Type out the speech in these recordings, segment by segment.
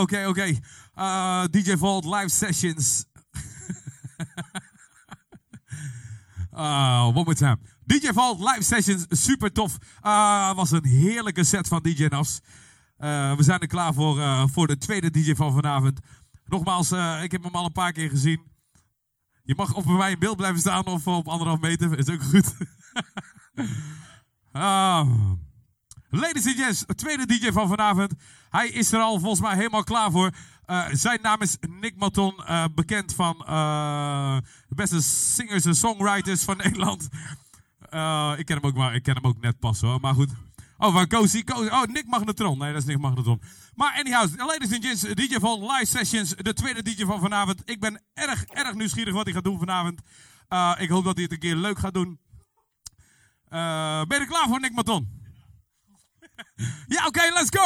oké, oké. Uh, DJ Vault live sessions. uh, one more time. DJ Vault live sessions, super tof. Uh, was een heerlijke set van DJ Nas. We zijn er klaar voor, voor de tweede DJ van vanavond. Nogmaals, ik heb hem al een paar keer gezien. Je mag of bij mij in beeld blijven staan of op anderhalf meter. Is ook goed. uh, ladies and gents, tweede DJ van vanavond. Hij is er al volgens mij helemaal klaar voor. Uh, zijn naam is Nick Maton, uh, bekend van de beste singers en songwriters van Nederland. ik, ken hem ook maar, ik ken hem ook net pas hoor, maar goed. Oh, van Cozy. Oh, Nick Magnetron. Nee, dat is Nick Magnetron. Maar anyhow, ladies and gents, DJ van Live Sessions, de tweede DJ van vanavond. Ik ben erg, erg nieuwsgierig wat hij gaat doen vanavond. Ik hoop dat hij het een keer leuk gaat doen. Ben je er klaar voor, Nick Maton? oké, okay, let's go!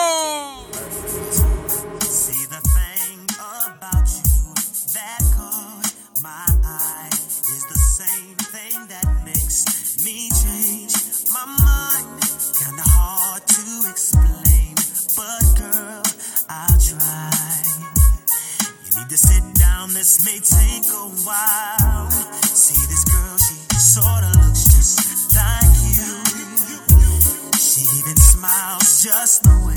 See the thing about you that caught my eye is the same thing that makes me change my mind. Kinda hard to explain, but girl, I'll try. You need to sit down, this may take a while. See this girl, she sorta just the way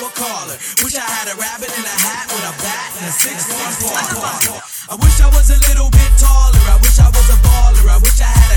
Wish I had a rabbit in a hat with a bat and a six-one parlor. I wish I was a little bit taller. I wish I was a baller. I wish I had.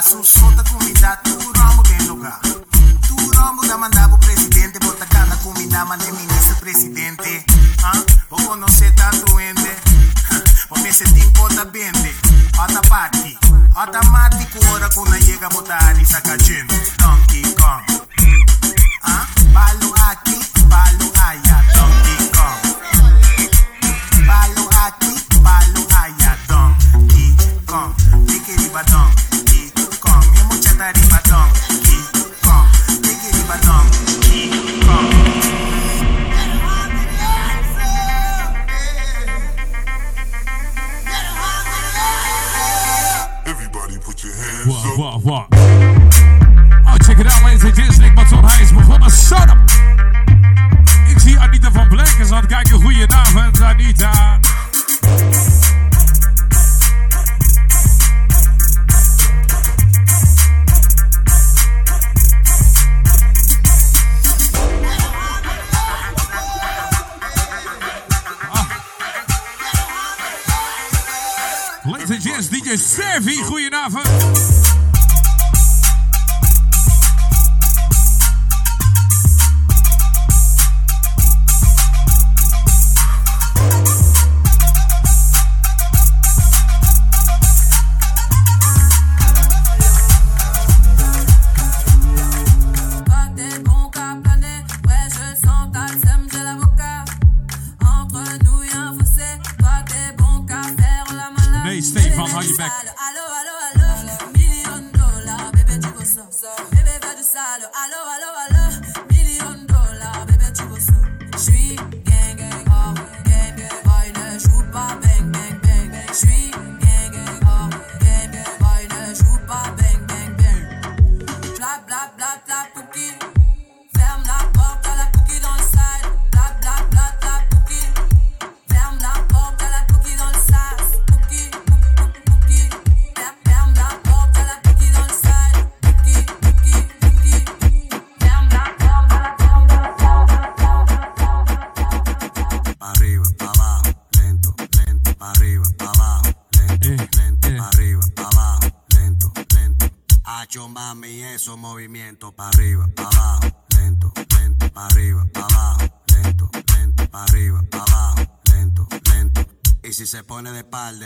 Jesús.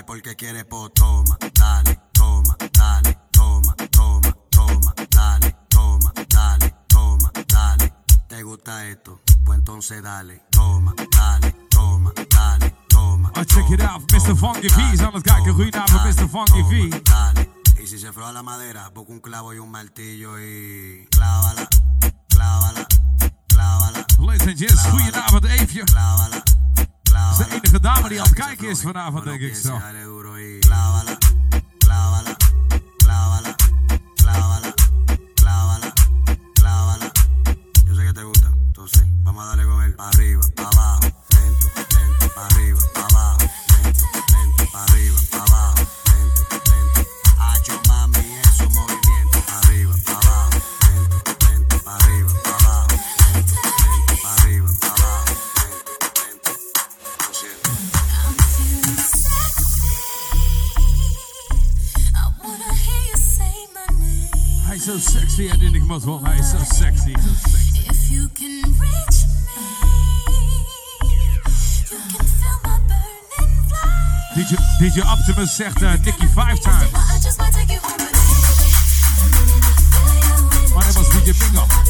porque quiere po, toma, dale, toma, dale, toma, toma, toma, dale, toma, dale, toma, dale. ¿Te gusta esto? Pues entonces dale, toma, dale, toma, dale, toma. Oh, check it out, Mr. Funky V, somos Gaga Ruina, Mr. Funky V. Dale, y si se floja la madera, busca un clavo y un martillo y clávala, clávala, clávala. Listen, just Ruina, but Avia. Clávala. De dame die aan het kijken is vanavond, denk ik zo. DJ, DJ Optimus zegt uh, Nicky five times. Maar dat was DJ Bingo.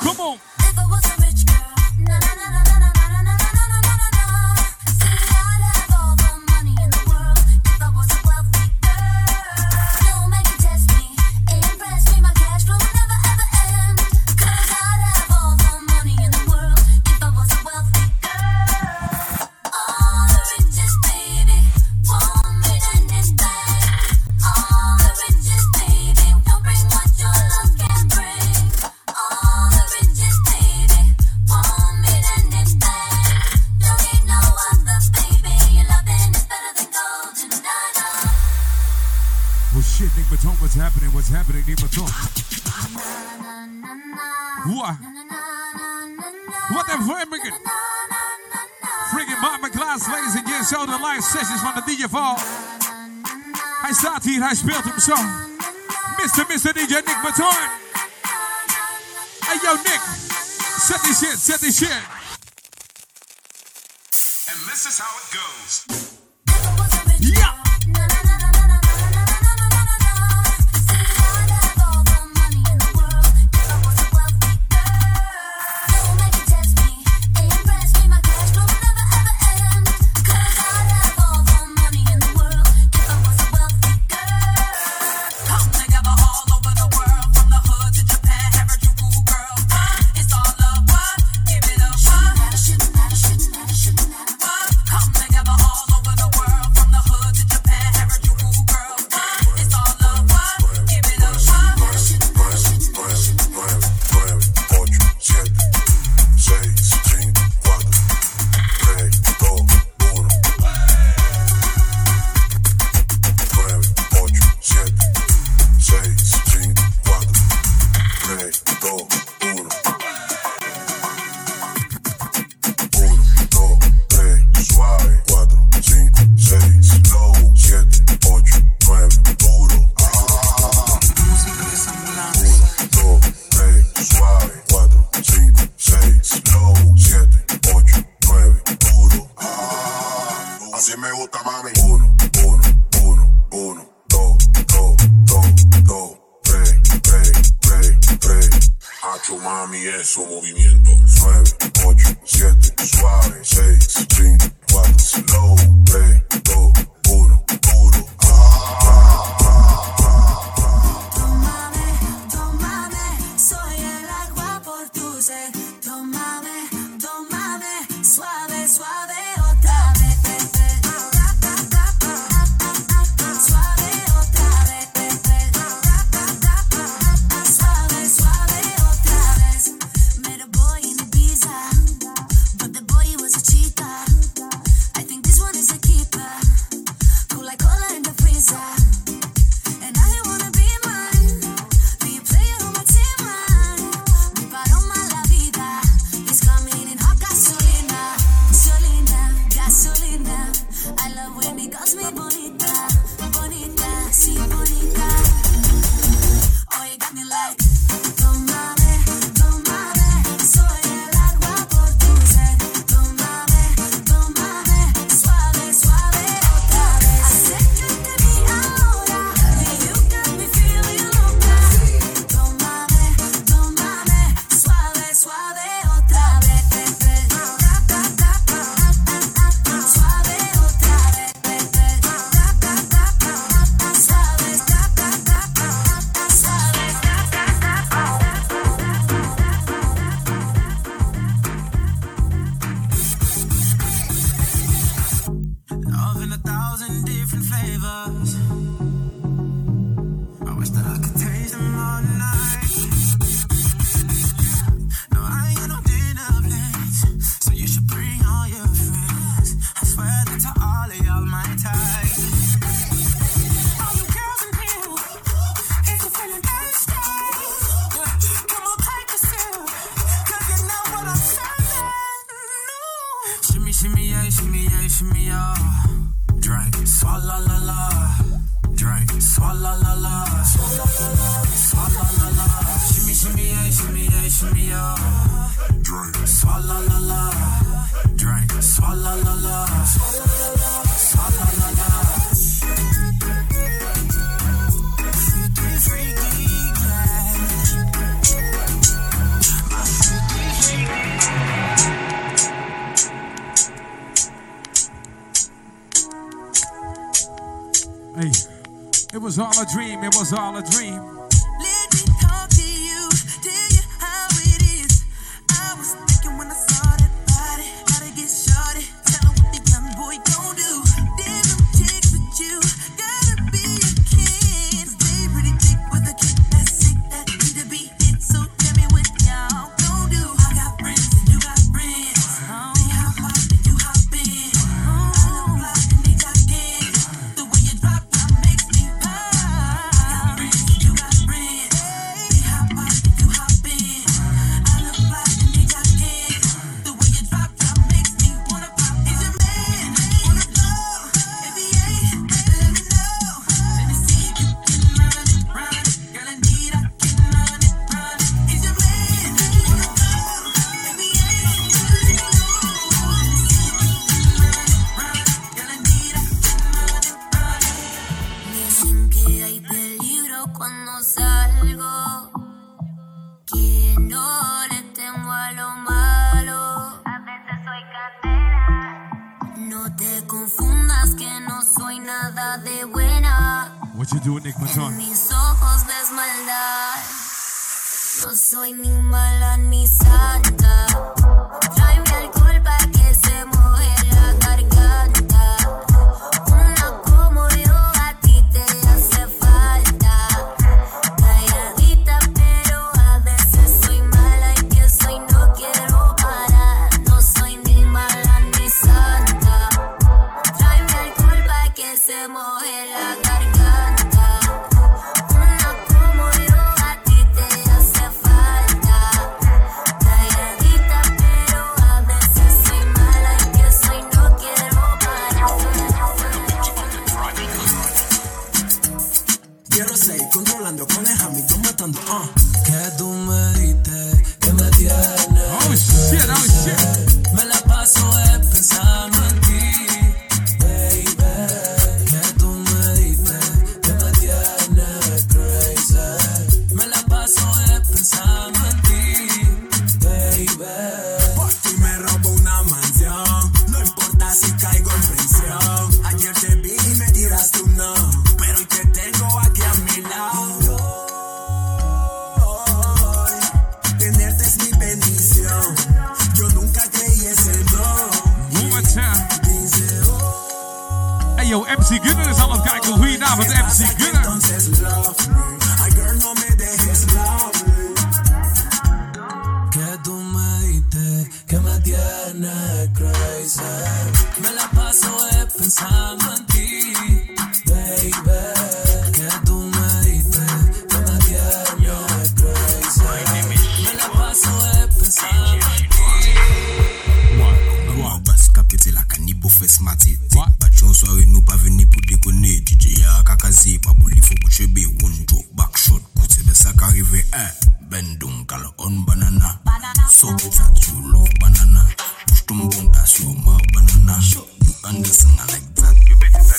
come on. de live sessions van de DJ Val. Hij staat hier, hij speelt hem zo. Mr. Mr. DJ Nick Matoorn. Hey yo Nick, set die shit, set die shit. And this is how it goes. was all a dream, it was all a dream.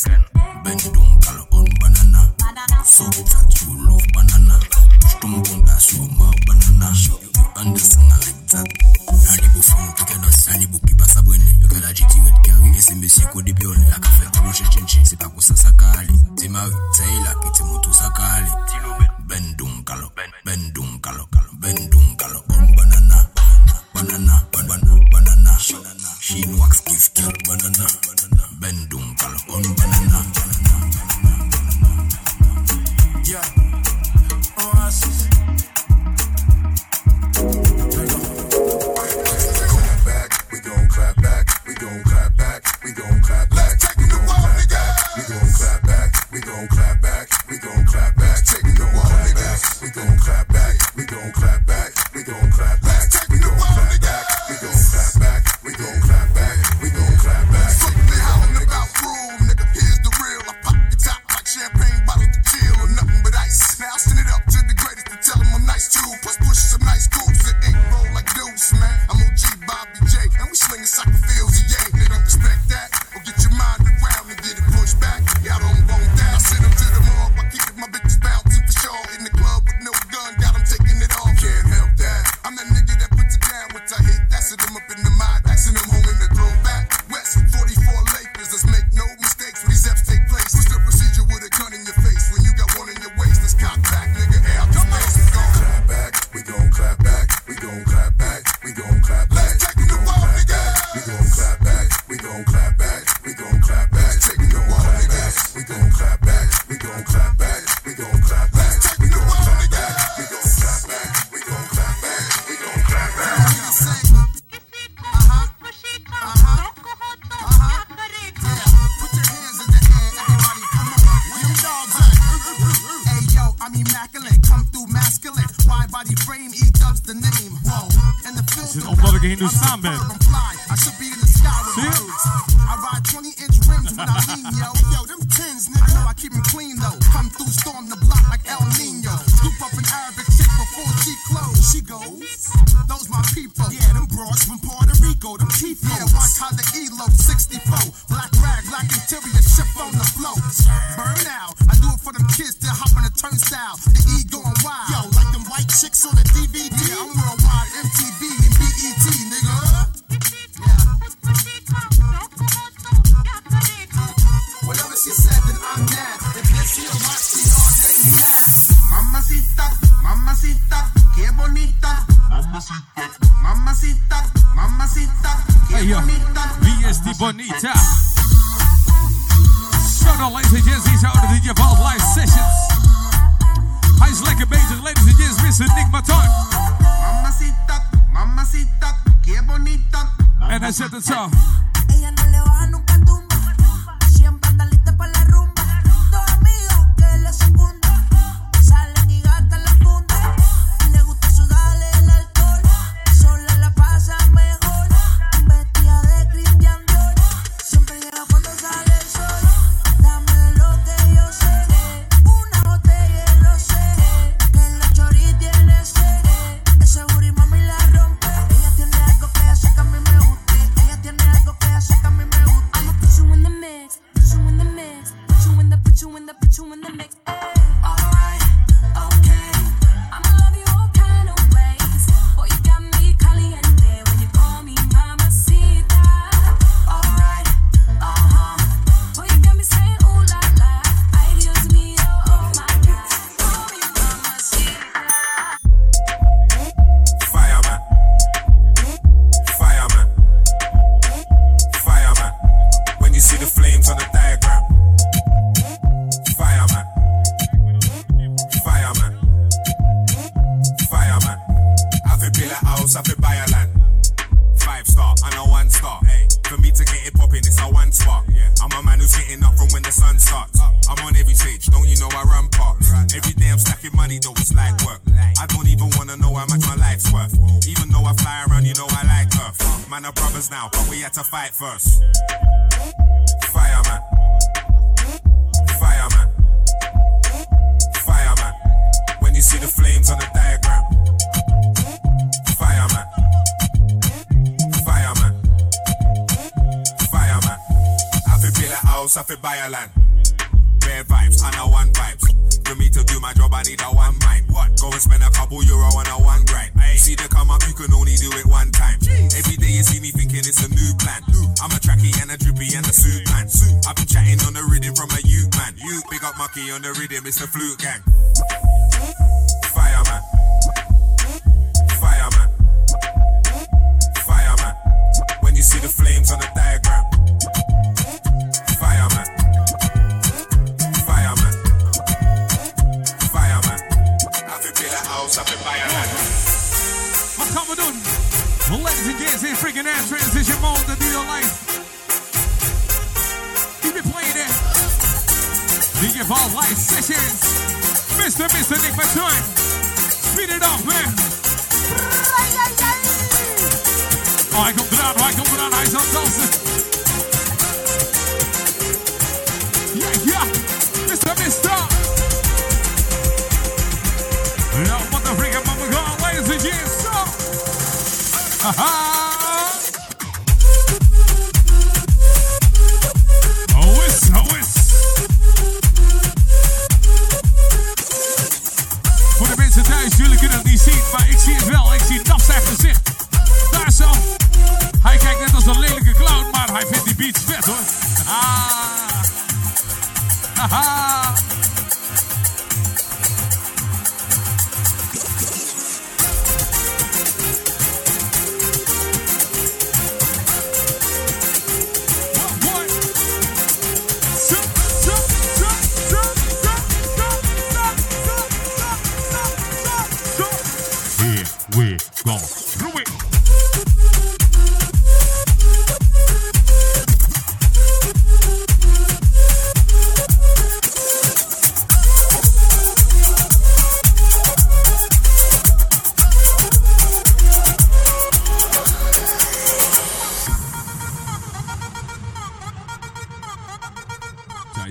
Again.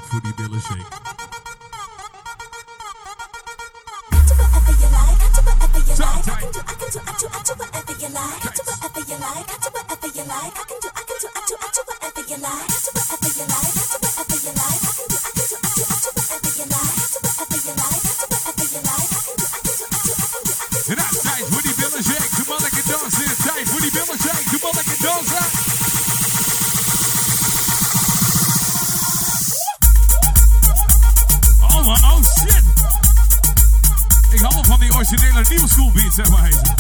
Footy Bella Shake. whatever you like. I can do, I can do, I can do whatever you like. I can do, I can do, I can do whatever you like. Nilson Vince é mais.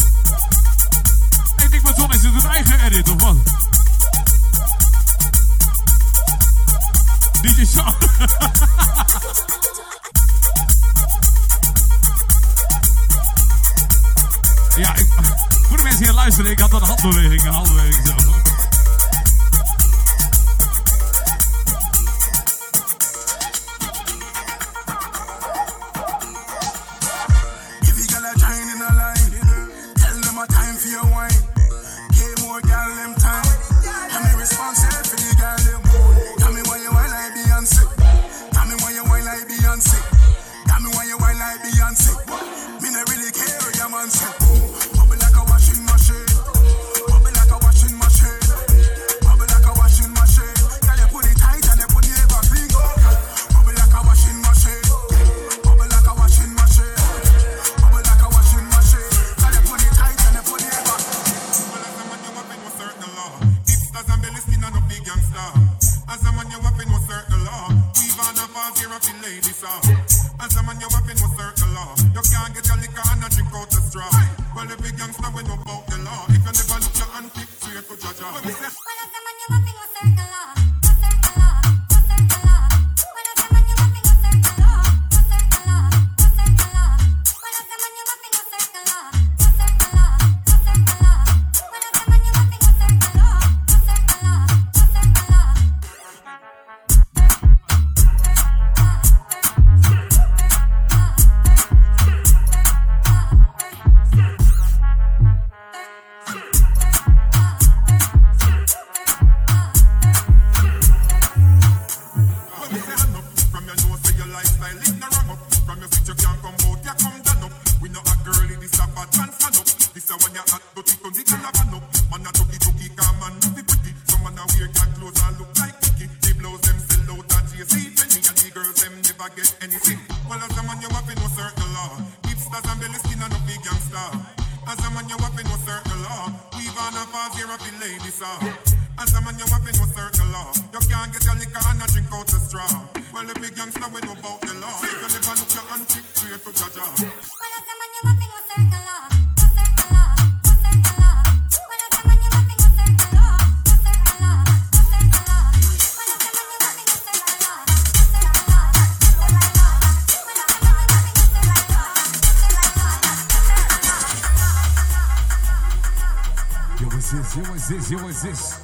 out here a fin lady saw. As a man, you're in no circle law. You can't get your liquor and a drink out the straw. Well, every big youngster, when you about the law, if you never look your hand, pick straight to Jaja. Well, as a man, you're in no circle law. this, jongens, this.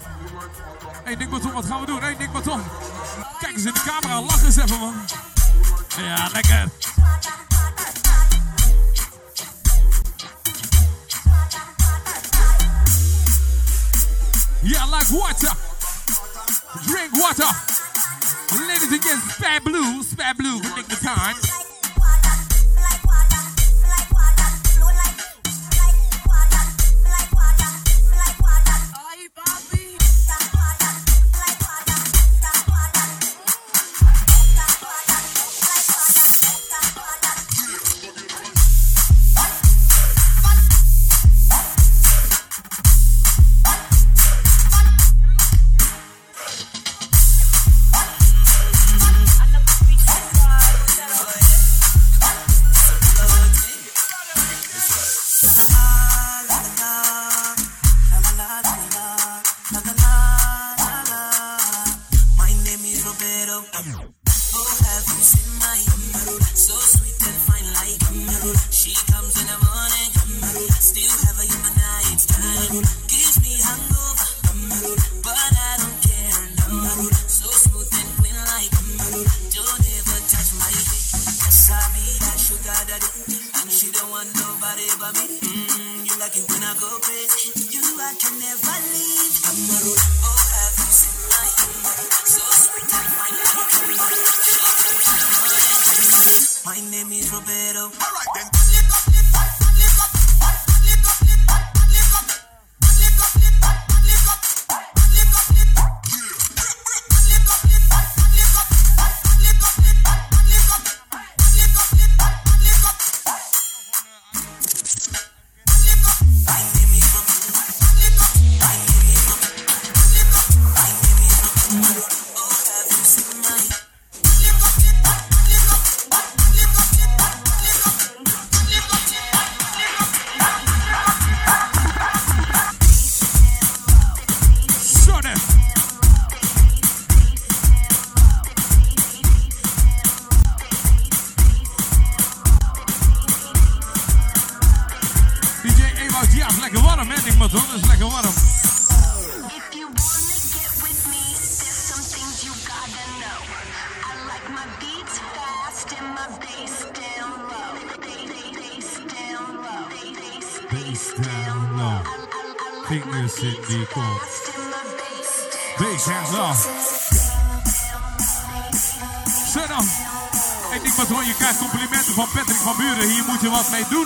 hey, Nick Baton, wat gaan we doen? hey, Nick Baton. Kijk eens in de camera, lach eens even, man. Ja, lekker. Yeah, like water. Drink water. Ladies and gents, Spy Blue, Spy Blue, Nick Baton.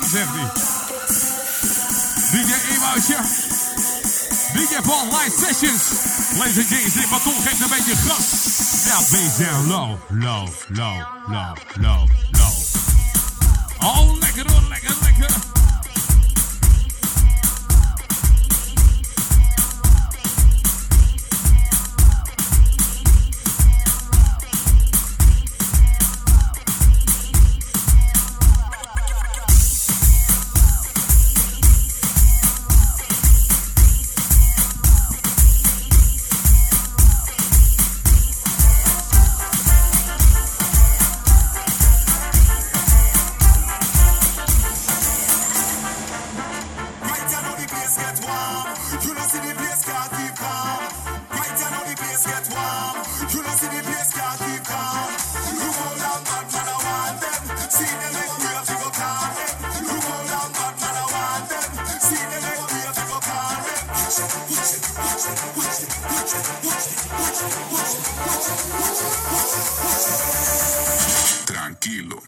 zegt hij. DJ Ewoutje. DJ Paul Live Sessions. Ladies and James, dit baton geeft een beetje glas. Ja, bass down low, low, low, low, low, low. Oh, lekker hoor. you,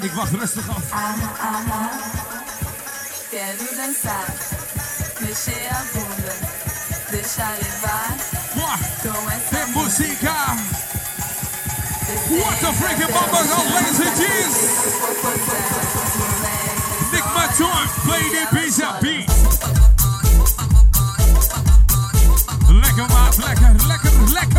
Ik wacht rustig af. Ah, Aha, aha. Quero dançar, mexer a bunda, deixar levar. Com essa música. What the freaking bumper, ladies and gents! Nick Maton, play the Pizza beat. Lekker maat, lekker, lekker, lekker.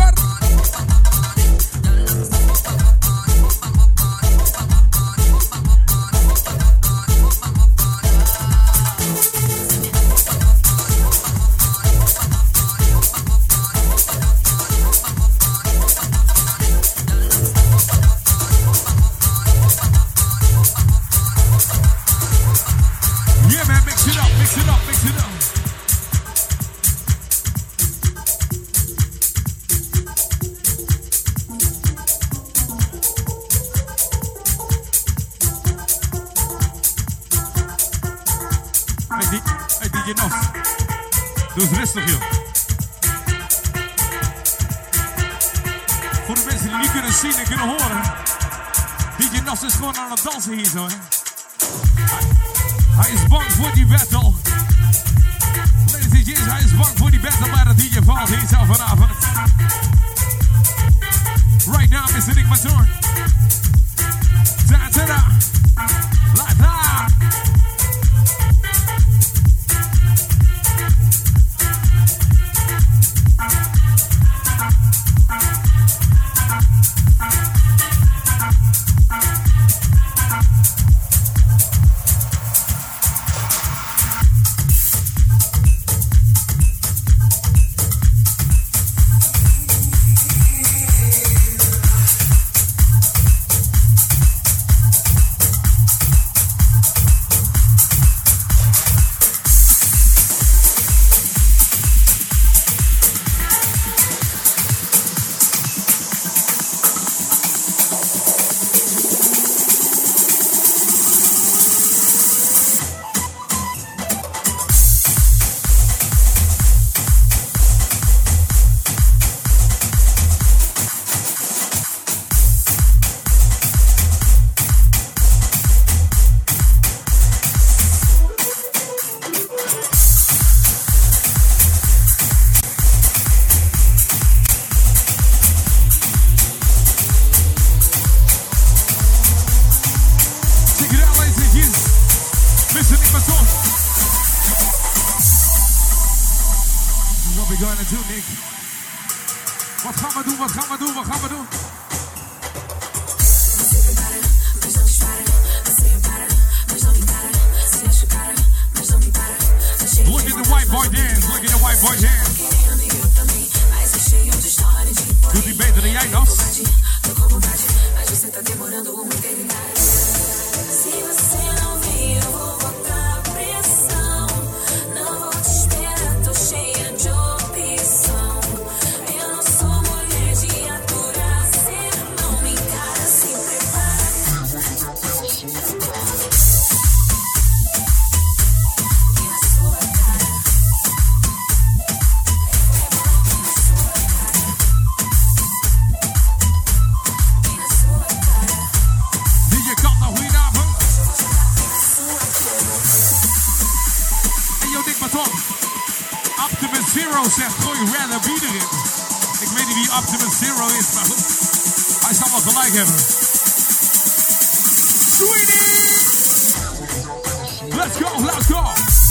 Zero zegt Roy rather wie erin. Ik weet niet wie Optimus Zero is, maar goed. Hij zal wel gelijk hebben. Sweetie! Let's go, let's go!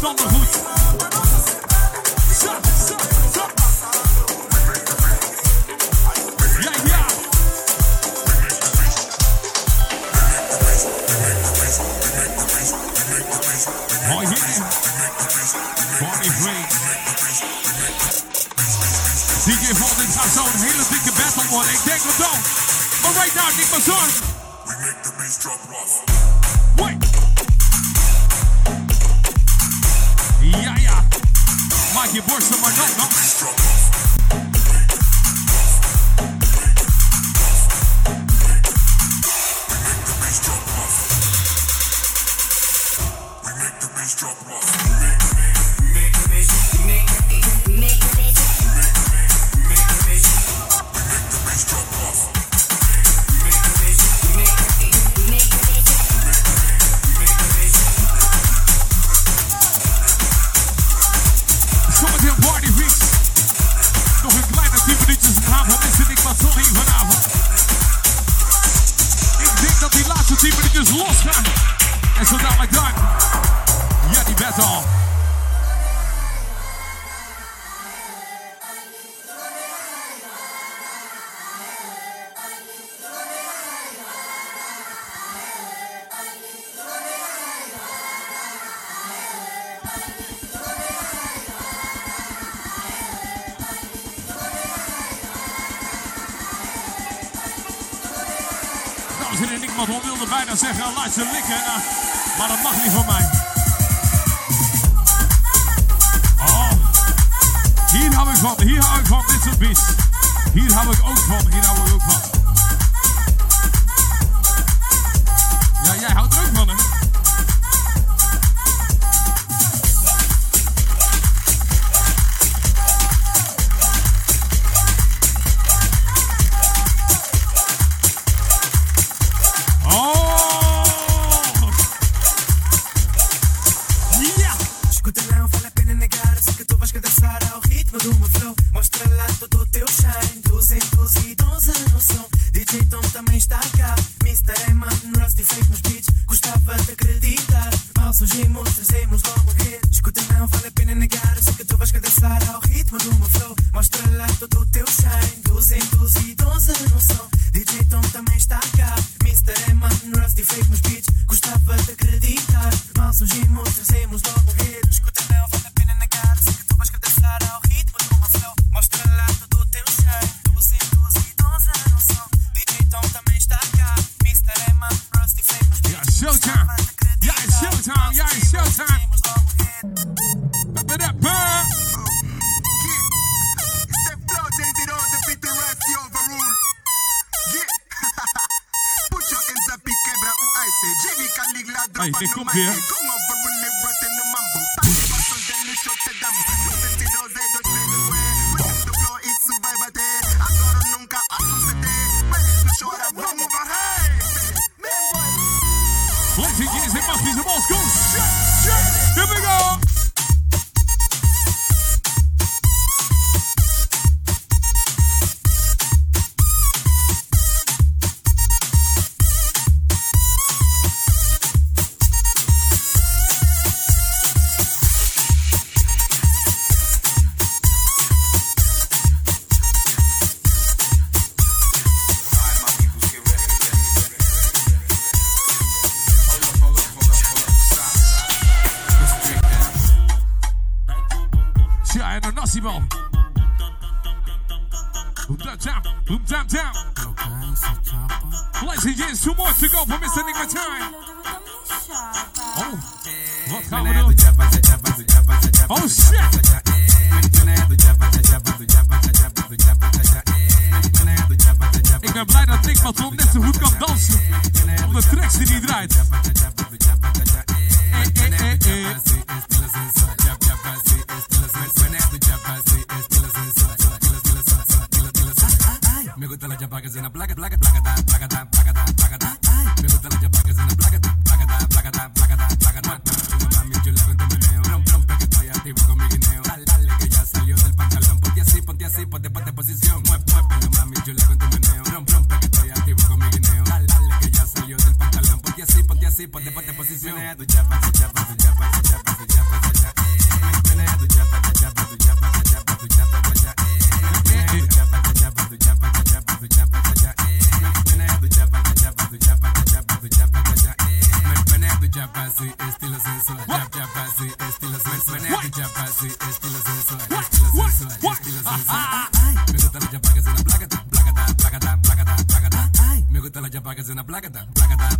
DJ Volk, ik zag hele dikke battle worden. Ik denk het dan. Maar right now, ik ben zorg. Maar dat mag niet van mij. Oh. Hier hou ik van, hier hou ik van, dit soort beats. Hier hou ik ook van, hier hou ik ook van. Ja, jij houdt er ook van, hè? Me gusta la champaca, es una placa, placa, placa.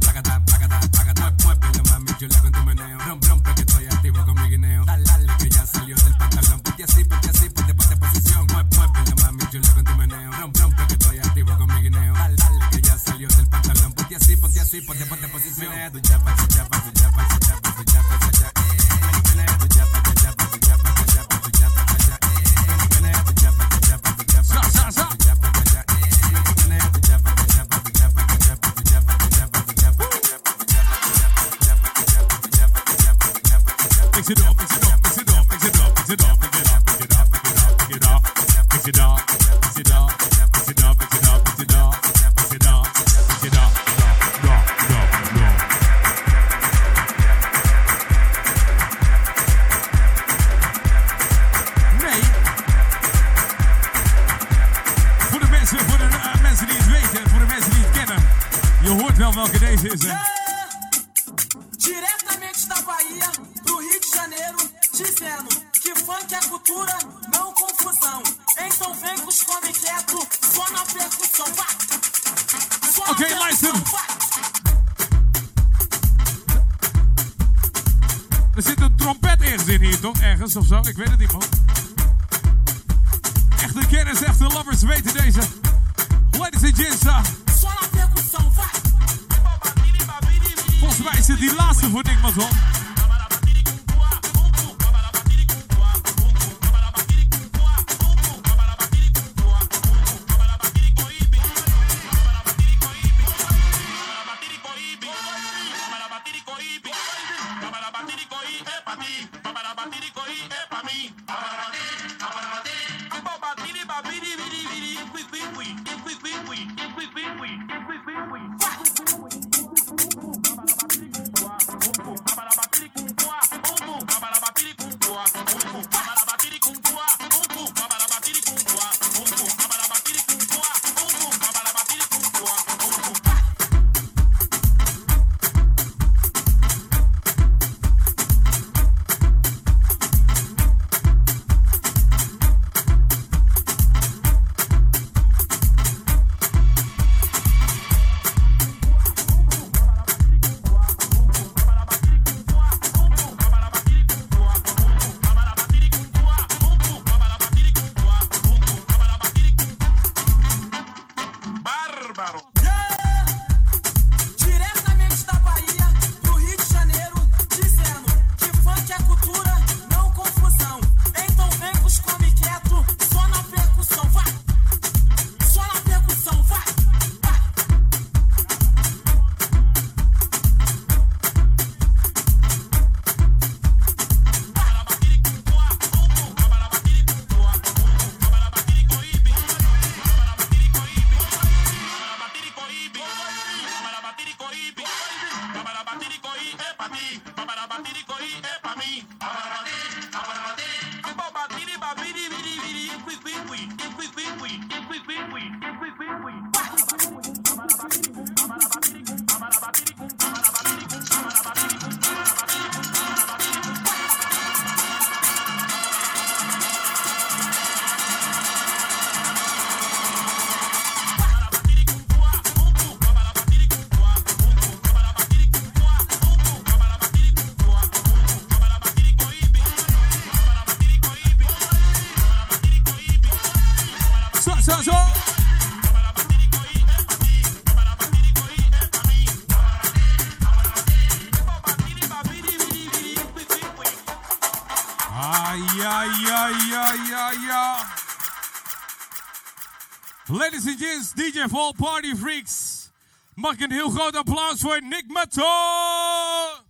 DJ Vol Party Freaks. Mag ik een heel groot applaus voor Nick Maton.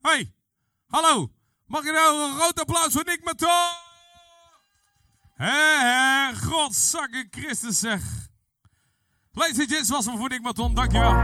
Hey, hallo. Mag ik nou een groot applaus voor Nick Maton. Hé, Christus zeg. Ladies and gents, was hem voor Nick Maton. Dankjewel.